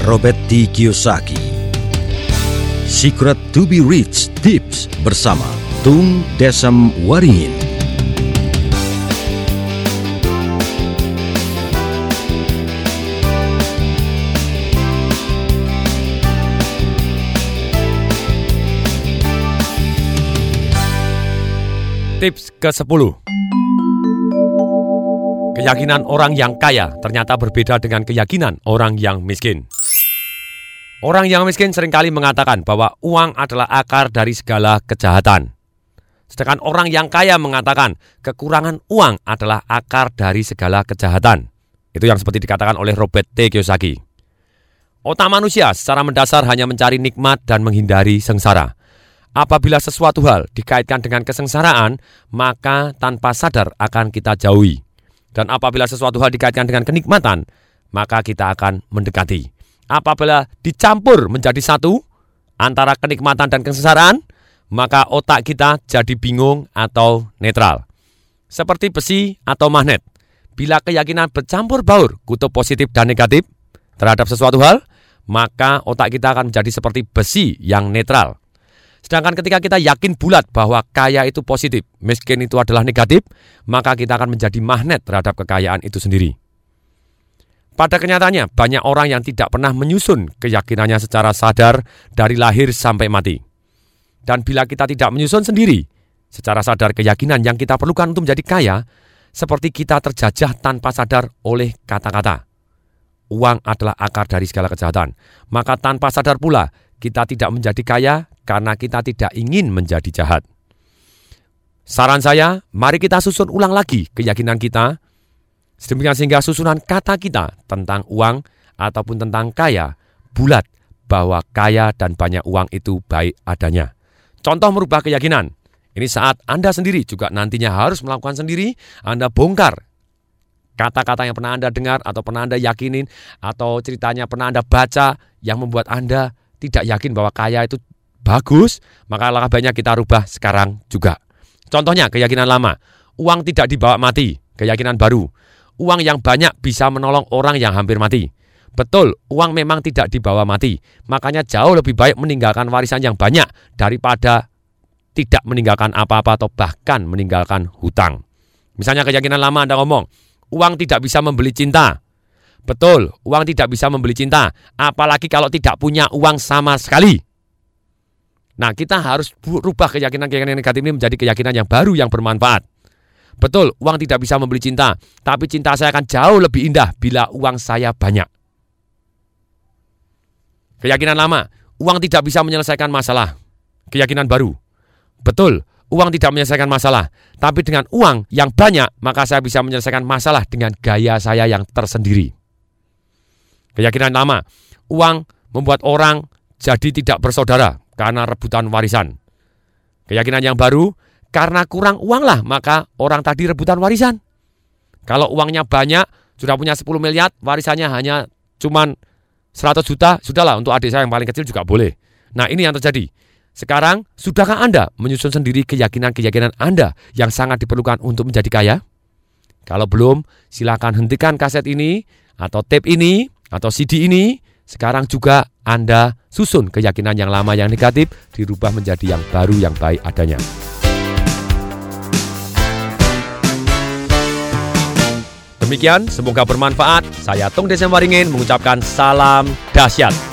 Robert T. Kiyosaki. Secret to be Rich Tips bersama Tung Desem Waringin. Tips ke-10 Keyakinan orang yang kaya ternyata berbeda dengan keyakinan orang yang miskin. Orang yang miskin sering kali mengatakan bahwa uang adalah akar dari segala kejahatan. Sedangkan orang yang kaya mengatakan kekurangan uang adalah akar dari segala kejahatan. Itu yang seperti dikatakan oleh Robert T. Kiyosaki. Otak manusia secara mendasar hanya mencari nikmat dan menghindari sengsara. Apabila sesuatu hal dikaitkan dengan kesengsaraan, maka tanpa sadar akan kita jauhi. Dan apabila sesuatu hal dikaitkan dengan kenikmatan, maka kita akan mendekati. Apabila dicampur menjadi satu antara kenikmatan dan kesengsaraan, maka otak kita jadi bingung atau netral. Seperti besi atau magnet. Bila keyakinan bercampur baur kutub positif dan negatif terhadap sesuatu hal, maka otak kita akan menjadi seperti besi yang netral. Sedangkan ketika kita yakin bulat bahwa kaya itu positif, miskin itu adalah negatif, maka kita akan menjadi magnet terhadap kekayaan itu sendiri. Pada kenyataannya, banyak orang yang tidak pernah menyusun keyakinannya secara sadar dari lahir sampai mati. Dan bila kita tidak menyusun sendiri secara sadar keyakinan yang kita perlukan untuk menjadi kaya, seperti kita terjajah tanpa sadar oleh kata-kata. Uang adalah akar dari segala kejahatan. Maka tanpa sadar pula kita tidak menjadi kaya karena kita tidak ingin menjadi jahat. Saran saya, mari kita susun ulang lagi keyakinan kita, sedemikian sehingga susunan kata kita tentang uang ataupun tentang kaya bulat bahwa kaya dan banyak uang itu baik adanya. Contoh merubah keyakinan. Ini saat Anda sendiri juga nantinya harus melakukan sendiri, Anda bongkar kata-kata yang pernah Anda dengar atau pernah Anda yakinin atau ceritanya pernah Anda baca yang membuat Anda tidak yakin bahwa kaya itu bagus, maka langkah banyak kita rubah sekarang juga. Contohnya keyakinan lama, uang tidak dibawa mati, keyakinan baru. Uang yang banyak bisa menolong orang yang hampir mati. Betul, uang memang tidak dibawa mati. Makanya jauh lebih baik meninggalkan warisan yang banyak daripada tidak meninggalkan apa-apa atau bahkan meninggalkan hutang. Misalnya keyakinan lama Anda ngomong, uang tidak bisa membeli cinta. Betul, uang tidak bisa membeli cinta, apalagi kalau tidak punya uang sama sekali. Nah, kita harus rubah keyakinan-keyakinan negatif ini menjadi keyakinan yang baru yang bermanfaat. Betul, uang tidak bisa membeli cinta, tapi cinta saya akan jauh lebih indah bila uang saya banyak. Keyakinan lama, uang tidak bisa menyelesaikan masalah. Keyakinan baru. Betul, uang tidak menyelesaikan masalah, tapi dengan uang yang banyak, maka saya bisa menyelesaikan masalah dengan gaya saya yang tersendiri. Keyakinan lama, uang membuat orang jadi tidak bersaudara karena rebutan warisan. Keyakinan yang baru, karena kurang uang lah maka orang tadi rebutan warisan. Kalau uangnya banyak, sudah punya 10 miliar, warisannya hanya cuman 100 juta, sudahlah untuk adik saya yang paling kecil juga boleh. Nah ini yang terjadi. Sekarang, sudahkah Anda menyusun sendiri keyakinan-keyakinan Anda yang sangat diperlukan untuk menjadi kaya? Kalau belum, silakan hentikan kaset ini atau tape ini atau CD ini, sekarang juga Anda susun keyakinan yang lama yang negatif dirubah menjadi yang baru yang baik adanya. Demikian, semoga bermanfaat. Saya Tung Desem Waringin mengucapkan salam dahsyat.